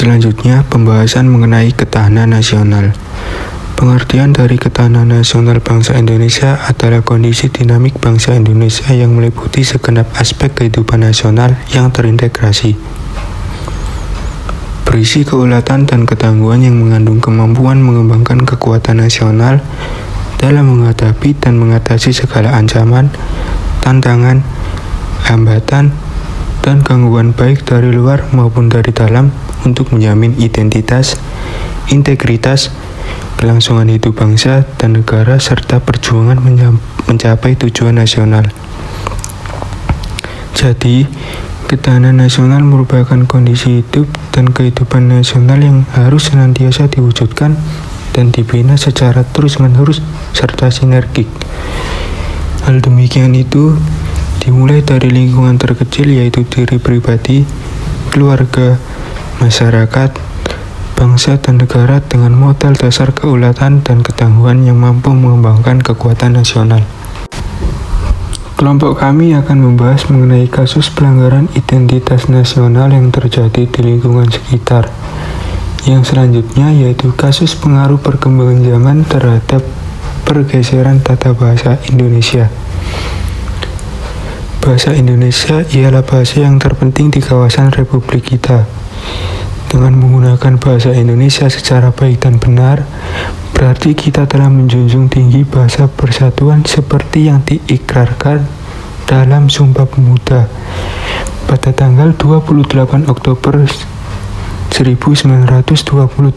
Selanjutnya, pembahasan mengenai ketahanan nasional. Pengertian dari ketahanan nasional bangsa Indonesia adalah kondisi dinamik bangsa Indonesia yang meliputi segenap aspek kehidupan nasional yang terintegrasi. Berisi keulatan dan ketangguhan yang mengandung kemampuan mengembangkan kekuatan nasional dalam menghadapi dan mengatasi segala ancaman, tantangan, hambatan, dan gangguan baik dari luar maupun dari dalam untuk menjamin identitas, integritas, kelangsungan hidup bangsa dan negara serta perjuangan mencapai tujuan nasional. Jadi, ketahanan nasional merupakan kondisi hidup dan kehidupan nasional yang harus senantiasa diwujudkan dan dibina secara terus-menerus serta sinergik. Hal demikian itu dimulai dari lingkungan terkecil yaitu diri pribadi, keluarga, masyarakat, bangsa dan negara dengan modal dasar keulatan dan ketangguhan yang mampu mengembangkan kekuatan nasional. Kelompok kami akan membahas mengenai kasus pelanggaran identitas nasional yang terjadi di lingkungan sekitar. Yang selanjutnya yaitu kasus pengaruh perkembangan zaman terhadap pergeseran tata bahasa Indonesia. Bahasa Indonesia ialah bahasa yang terpenting di kawasan Republik kita. Dengan menggunakan bahasa Indonesia secara baik dan benar, berarti kita telah menjunjung tinggi bahasa persatuan seperti yang diikrarkan dalam Sumpah Pemuda pada tanggal 28 Oktober 1928.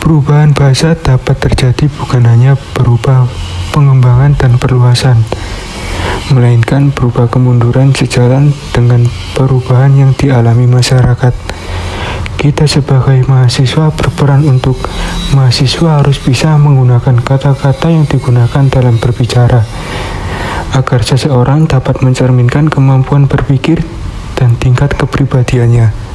Perubahan bahasa dapat terjadi bukan hanya berupa pengembangan dan perluasan, melainkan berupa kemunduran sejalan dengan perubahan yang dialami masyarakat. Kita sebagai mahasiswa berperan untuk mahasiswa harus bisa menggunakan kata-kata yang digunakan dalam berbicara, agar seseorang dapat mencerminkan kemampuan berpikir dan tingkat kepribadiannya.